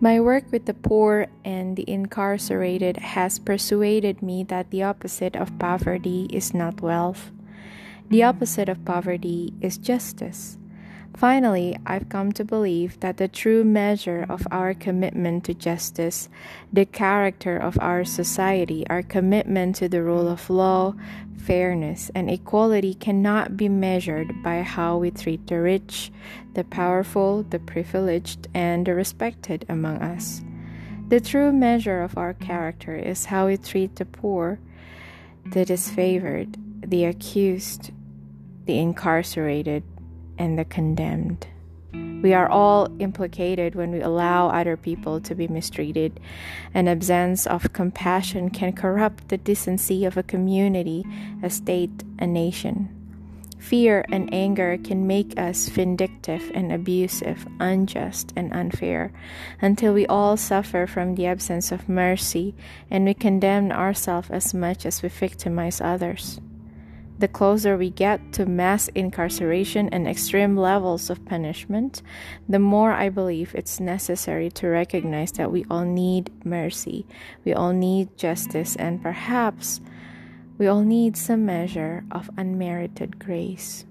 My work with the poor and the incarcerated has persuaded me that the opposite of poverty is not wealth. The opposite of poverty is justice. Finally, I've come to believe that the true measure of our commitment to justice, the character of our society, our commitment to the rule of law, fairness, and equality cannot be measured by how we treat the rich, the powerful, the privileged, and the respected among us. The true measure of our character is how we treat the poor, the disfavored, the accused, the incarcerated, and the condemned. We are all implicated when we allow other people to be mistreated. An absence of compassion can corrupt the decency of a community, a state, a nation. Fear and anger can make us vindictive and abusive, unjust and unfair, until we all suffer from the absence of mercy and we condemn ourselves as much as we victimize others. The closer we get to mass incarceration and extreme levels of punishment, the more I believe it's necessary to recognize that we all need mercy, we all need justice, and perhaps we all need some measure of unmerited grace.